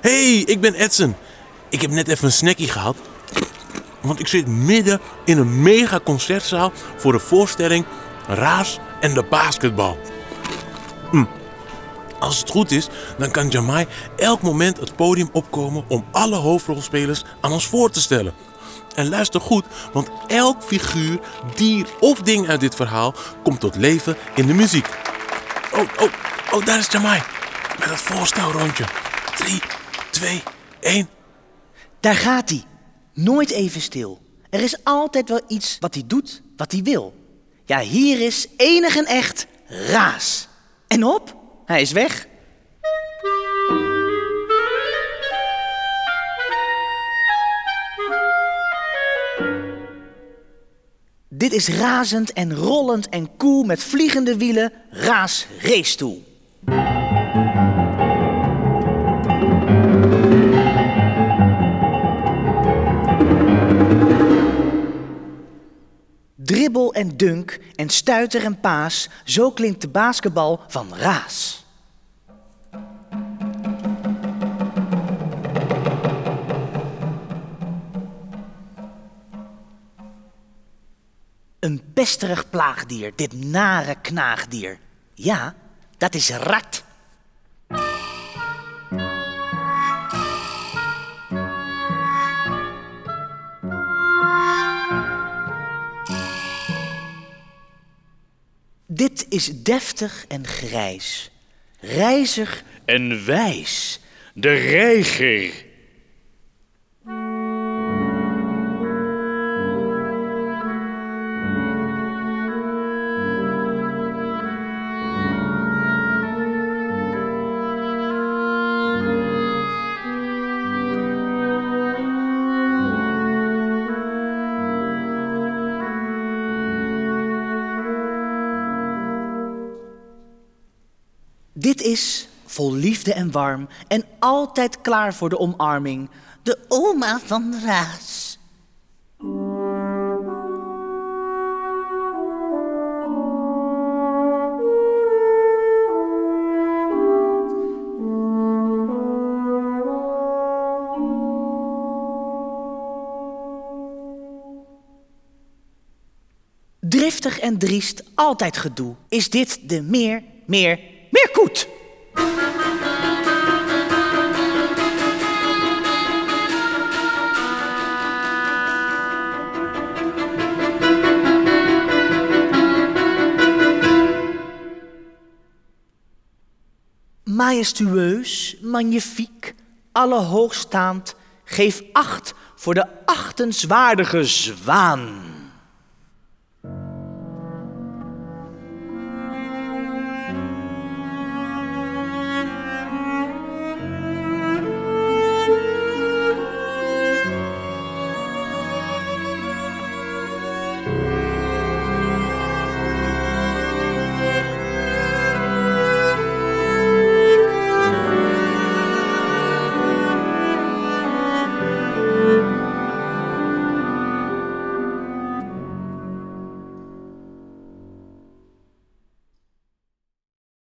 Hey, ik ben Edson. Ik heb net even een snackie gehad. Want ik zit midden in een mega concertzaal voor de voorstelling Raas en de basketbal. Hm. Als het goed is, dan kan Jamai elk moment het podium opkomen om alle hoofdrolspelers aan ons voor te stellen. En luister goed, want elk figuur, dier of ding uit dit verhaal komt tot leven in de muziek. Oh, oh, oh, daar is Jamai. Met het voorstelrondje. 3, 2, 1. Daar gaat hij. Nooit even stil. Er is altijd wel iets wat hij doet, wat hij wil. Ja, hier is enig en echt Raas. En op, hij is weg. Dit is razend en rollend en koel met vliegende wielen Raas Racestoel. Dribbel en dunk en stuiter en paas, zo klinkt de basketbal van Raas. Een pesterig plaagdier, dit nare knaagdier. Ja, dat is rat. Dit is deftig en grijs, rijzig en wijs, de reiger. Dit is vol liefde en warm en altijd klaar voor de omarming. De oma van Raas. Driftig en driest, altijd gedoe. Is dit de meer, meer, Majestueus, magnifiek, allehoogstaand, geef acht voor de achtenswaardige zwaan.